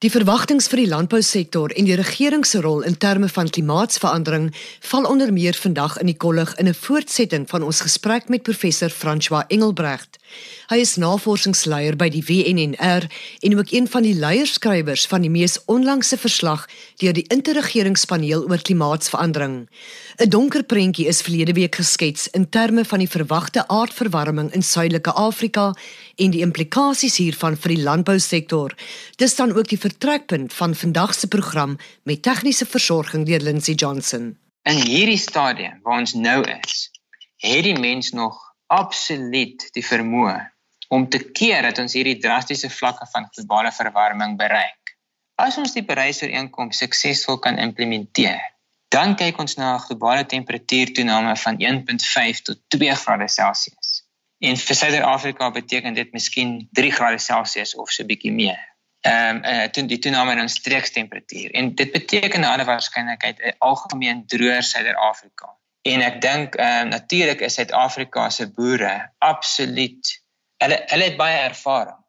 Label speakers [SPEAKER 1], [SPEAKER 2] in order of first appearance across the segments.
[SPEAKER 1] Die verwagtinge vir die landbousektor en die regering se rol in terme van klimaatsverandering val onder meer vandag in die kollig in 'n voortsetting van ons gesprek met professor François Engelbrecht. Hy is navorsingsleier by die WNNR en ook een van die leierskrywers van die mees onlangse verslag deur die interregeringspaneel oor klimaatsverandering. 'n Donker prentjie is verlede week geskets in terme van die verwagte aardverwarming in Suidelike Afrika en die implikasies hiervan vir die landbousektor. Dis dan ook die vertrekpunt van vandag se program met tegniese versorging deur Lindsey Johnson.
[SPEAKER 2] In hierdie stadium waar ons nou is, het die mens nog absoluut die vermoë om te keer dat ons hierdie drastiese vlakke van globale verwarming bereik. As ons die Parys-ooreenkoms suksesvol kan implementeer, dan kyk ons na 'n globale temperatuurtoename van 1.5 tot 2 grade Celsius. En vir Suid-Afrika beteken dit miskien 3 grade Celsius of so 'n bietjie meer. Ehm um, uh, toe die toename in streekstemperatuur en dit beteken na alle waarskynlikheid 'n algemeen droër Suid-Afrika. En ek dink ehm uh, natuurlik is Suid-Afrika se boere absoluut hulle hulle het baie ervaring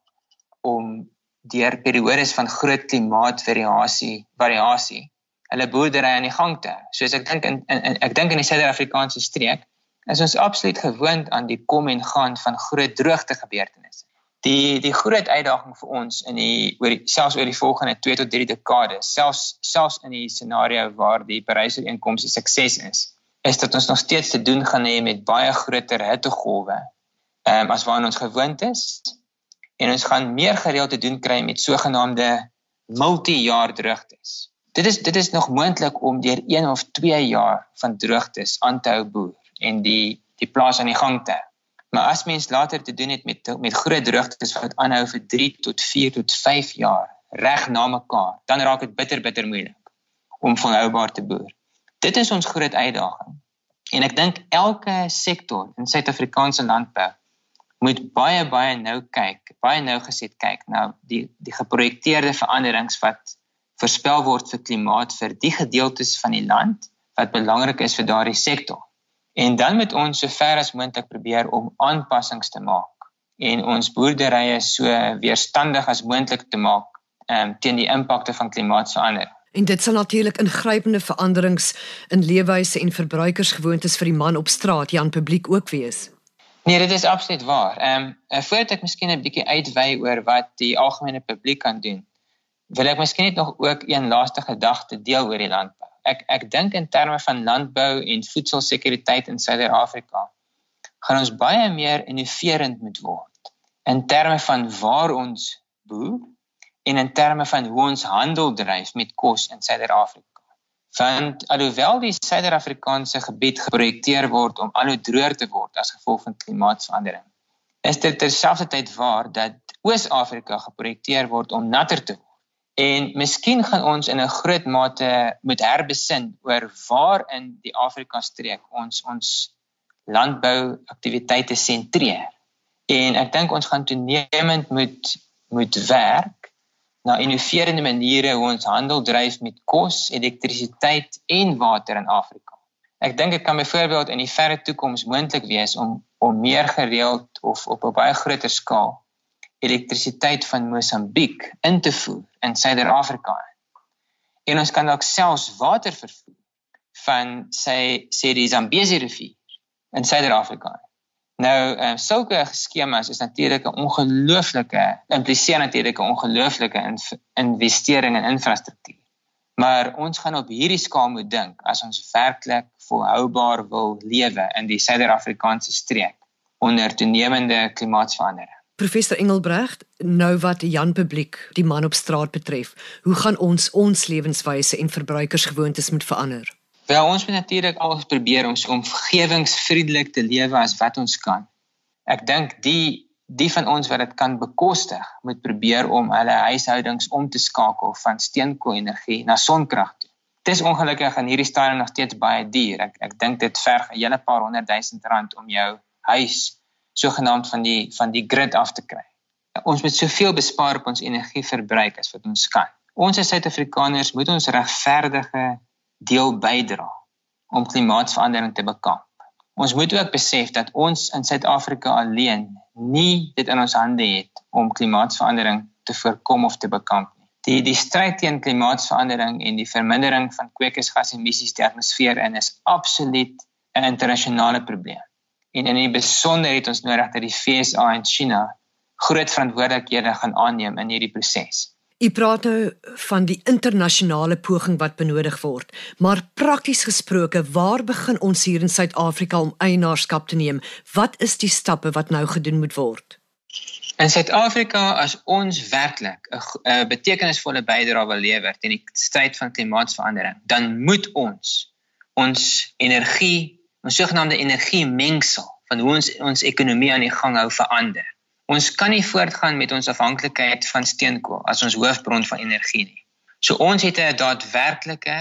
[SPEAKER 2] om deur periodes van groot klimaatvariasie variasie hulle boerdery aan die gang te hou. Soos ek dink in, in, in ek dink in die Suid-Afrikaanse streek is ons absoluut gewoond aan die kom en gaan van groot droogte gebeurtenisse. Die die groot uitdaging vir ons in die oor die, selfs oor die volgende 2 tot 3 dekades, selfs selfs in die scenario waar die Parys-ooreenkoms 'n sukses is, is dat ons nog steeds te doen gaan hê met baie groter hittegolwe ehm um, as waarna ons gewoond is en ons gaan meer gereeld te doen kry met sogenaamde multi-jaar droogtes. Dit is dit is nog moontlik om deur 1 of 2 jaar van droogtes aan te hou boer en die die plaas aan die gang te hou. Maar as mens later te doen het met met groot droogtes wat aanhou vir 3 tot 4 tot 5 jaar reg na mekaar, dan raak dit bitter bitter moeilik om volhoubaar te boer. Dit is ons groot uitdaging. En ek dink elke sektor in Suid-Afrikaanse landbou moet baie baie nou kyk, baie nou gesit kyk na die die geprojekteerde veranderings wat voorspel word vir klimaat vir die gedeeltes van die land wat belangrik is vir daardie sektor. En dan moet ons so ver as moontlik probeer om aanpassings te maak en ons boerderye so weerstandig as moontlik te maak um, teen die impakte van klimaatsverandering.
[SPEAKER 1] En dit sal natuurlik ingrypende veranderings in leefwyse en verbruikersgewoontes vir die man op straat, Jan publiek ook wees.
[SPEAKER 2] Nee, dit is absoluut waar. Ehm um, voordat ek miskien 'n bietjie uitwy oor wat die algemene publiek kan doen, wil ek miskien net nog ook een laaste gedagte deel oor die landbou. Ek ek dink in terme van landbou en voedselsekuriteit in Suid-Afrika gaan ons baie meer innoverend moet word in terme van waar ons boer en in terme van hoe ons handel dryf met kos in Suid-Afrika. Want alhoewel die Suid-Afrikaanse gebied geprojekteer word om al hoe droër te word as gevolg van klimaatsverandering, is dit terselfdertyd waar dat Oos-Afrika geprojekteer word om natter te word. En miskien gaan ons in 'n groot mate moet herbesin oor waar in die Afrika streek ons ons landbou aktiwiteite sentreer. En ek dink ons gaan toenemend moet moet werk na innoverende maniere hoe ons handel dryf met kos, elektrisiteit en water in Afrika. Ek dink dit kan byvoorbeeld in die verre toekoms moontlik wees om om meer gereeld of op 'n baie groter skaal elektrisiteit van Mosambiek in te voer in Suider-Afrika. En ons kan dalk selfs water vervoer van sy sê die Zambezi rivier in Suider-Afrika. Nou, ehm uh, sulke skemas is natuurlik 'n ongelooflike impliseer natuurlik 'n ongelooflike in, investering in infrastruktuur. Maar ons gaan op hierdie skaal moet dink as ons werklik volhoubaar wil lewe in die Suider-Afrikaanse streek onder toenemende klimaatsverandering.
[SPEAKER 1] Professor Engelbrecht, nou wat Jan publiek, die man op straat betref, hoe gaan ons ons lewenswyse en verbruikersgewoontes moet verander?
[SPEAKER 2] Wel ons moet natuurlik al probeer om so omgewingsvriendelik te lewe as wat ons kan. Ek dink die die van ons wat dit kan bekostig, moet probeer om hulle huishoudings om te skakel van steenkool-energie na sonkrag toe. Dit is ongelukkig aan hierdie stadium nog steeds baie duur. Ek ek dink dit verg 'n hele paar honderd duisend rand om jou huis sogenaamd van die van die grid af te kry. Ons moet soveel bespaar op ons energieverbruik as wat ons kan. Ons as Suid-Afrikaners moet ons regverdige deel bydra om klimaatsverandering te bekamp. Ons moet ook besef dat ons in Suid-Afrika alleen nie dit in ons hande het om klimaatsverandering te voorkom of te bekamp nie. Die die stryd teen klimaatsverandering en die vermindering van kweekhuisgasemissies die atmosfeer in is absoluut 'n internasionale probleem. En in die besonder het ons nodig dat die FSA en China groot verantwoordelikhede gaan aanneem in hierdie proses.
[SPEAKER 1] U praat nou van die internasionale poging wat benodig word, maar prakties gesproke, waar begin ons hier in Suid-Afrika om eienaarskap te neem? Wat is die stappe wat nou gedoen moet word?
[SPEAKER 2] In Suid-Afrika as ons werklik 'n betekenisvolle bydrae wil lewer teen die stryd van klimaatsverandering, dan moet ons ons energie, ons sogenaamde energie mengsel van hoe ons ons ekonomie aan die gang hou verander. Ons kan nie voortgaan met ons afhanklikheid van steenkool as ons hoofbron van energie nie. So ons het 'n daadwerklike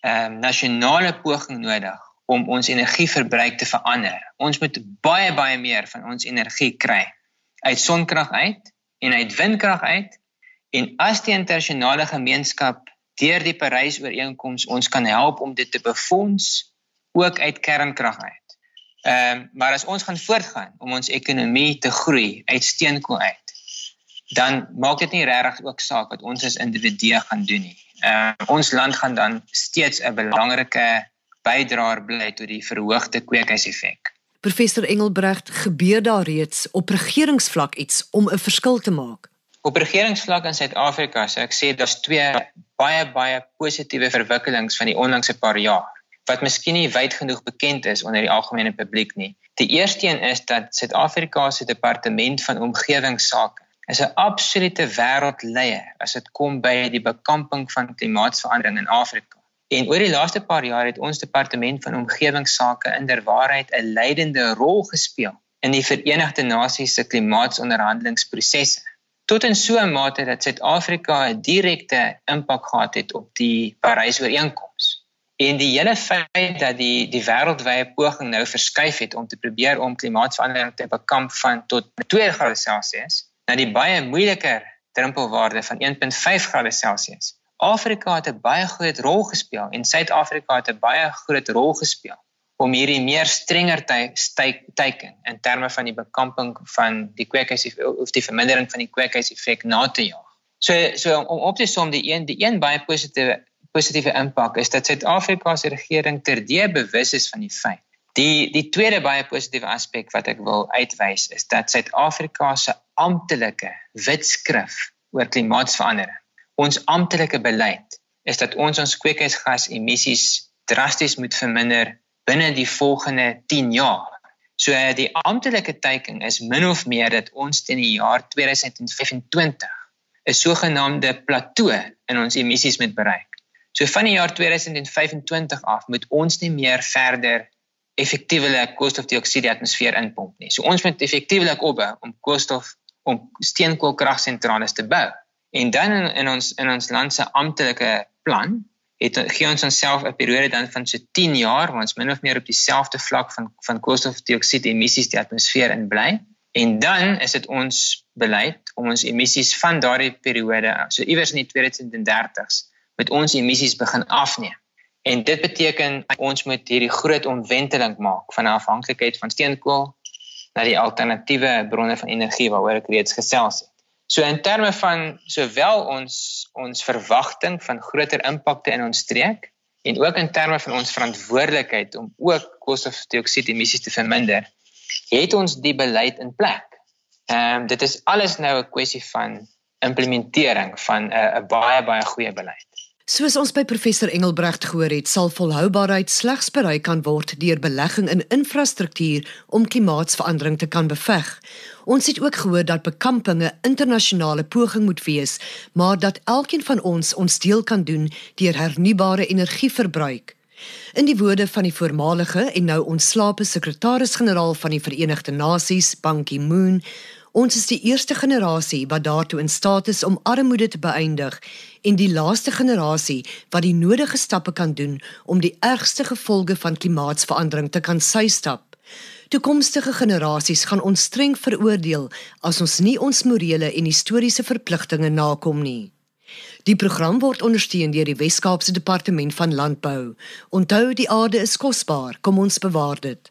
[SPEAKER 2] ehm um, nasionale poging nodig om ons energieverbruik te verander. Ons moet baie baie meer van ons energie kry uit sonkrag uit en uit windkrag uit en as die internasionale gemeenskap deur die Parys-ooreenkoms ons kan help om dit te befonds ook uit kernkrag uit. Ehm um, maar as ons gaan voortgaan om ons ekonomie te groei uit steenkool uit dan maak dit nie regtig ook saak wat ons as individue gaan doen nie. Ehm uh, ons land gaan dan steeds 'n belangrike bydraer bly tot die verhoogde kweekhuiseffek.
[SPEAKER 1] Professor Engelbrecht, gebeur daar reeds op regeringsvlak iets om 'n verskil te maak?
[SPEAKER 2] Op regeringsvlak in Suid-Afrika, so ek sê daar's twee baie baie positiewe verwikkelings van die onlangse paar jaar wat miskien nie wyd genoeg bekend is onder die algemene publiek nie. Die eerste een is dat Suid-Afrika se departement van omgewingsake is 'n absolute wêreldleier as dit kom by die bekamping van klimaatsverandering in Afrika. En oor die laaste paar jaar het ons departement van omgewingsake inderwaarheid 'n leidende rol gespeel in die Verenigde Nasies se klimaatsonderhandelingsprosesse. Tot in so 'n mate dat Suid-Afrika 'n direkte impak gehad het op die Parys-ooreenkoms. En die hele feit dat die die wêreldwye poging nou verskuif het om te probeer om klimaatsverandering te bekamp van tot 2°C na die baie moeiliker drempelwaarde van 1.5 grade Celsius Afrika het 'n baie groot rol gespeel en Suid-Afrika het 'n baie groot rol gespeel om hierdie meer strenger teiken in terme van die bekamping van die kweekhuiseffek of die vermindering van die kweekhuiseffek na te jaag. So so om op te som die een die een baie positiewe positiewe impak is dat Suid-Afrika se regering terdee bewus is van die feit. Die die tweede baie positiewe aspek wat ek wil uitwys is dat Suid-Afrika se amptelike wetskrif oor klimaatsverandering ons amptelike beleid is dat ons ons kweekhuisgasemissies drasties moet verminder binne die volgende 10 jaar. So die amptelike teiken is min of meer dat ons teen die jaar 2025 'n sogenaamde plateau in ons emissies moet bereik. So van die jaar 2025 af moet ons nie meer verder effektiewelik koolstofdioksied die atmosfeer inpomp nie. So ons moet effektiewelik opbou om koolstof om steenkoolkragsentrale te bou. En dan in, in ons in ons land se amptelike plan het gee ons onsself 'n periode dan van so 10 jaar waar ons min of meer op dieselfde vlak van van koolstofdioksied emissies die atmosfeer in bly. En dan is dit ons beleid om ons emissies van daardie periode so iewers in die 2030s met ons emissies begin afneem. En dit beteken ons moet hierdie groot omwenteling maak van 'n afhanklikheid van steenkool na die alternatiewe bronne van energie waaroor ek reeds gesels het. So in terme van sowel ons ons verwagting van groter impakte in ons streek en ook in terme van ons verantwoordelikheid om ook koolstofdioksied emissies te verminder, het ons die beleid in plek. Ehm um, dit is alles nou 'n kwessie van implementering van 'n uh, baie baie goeie beleid.
[SPEAKER 1] Soos ons by professor Engelbrecht gehoor het, sal volhoubaarheid slegs bereik kan word deur belegging in infrastruktuur om klimaatsverandering te kan beveg. Ons het ook gehoor dat bekamping 'n internasionale poging moet wees, maar dat elkeen van ons ons deel kan doen deur hernubare energieverbruik. In die woorde van die voormalige en nou ontslape sekretaris-generaal van die Verenigde Nasies, Ban Ki-moon, Ons is die eerste generasie wat daartoe in staat is om armoede te beëindig en die laaste generasie wat die nodige stappe kan doen om die ergste gevolge van klimaatsverandering te kan suistap. Toekomstige generasies gaan ons streng veroordeel as ons nie ons morele en historiese verpligtinge nakom nie. Die program word ondersteun deur die Wes-Kaapse Departement van Landbou. Onthou die aarde is kosbaar, kom ons bewaar dit.